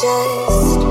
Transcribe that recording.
Just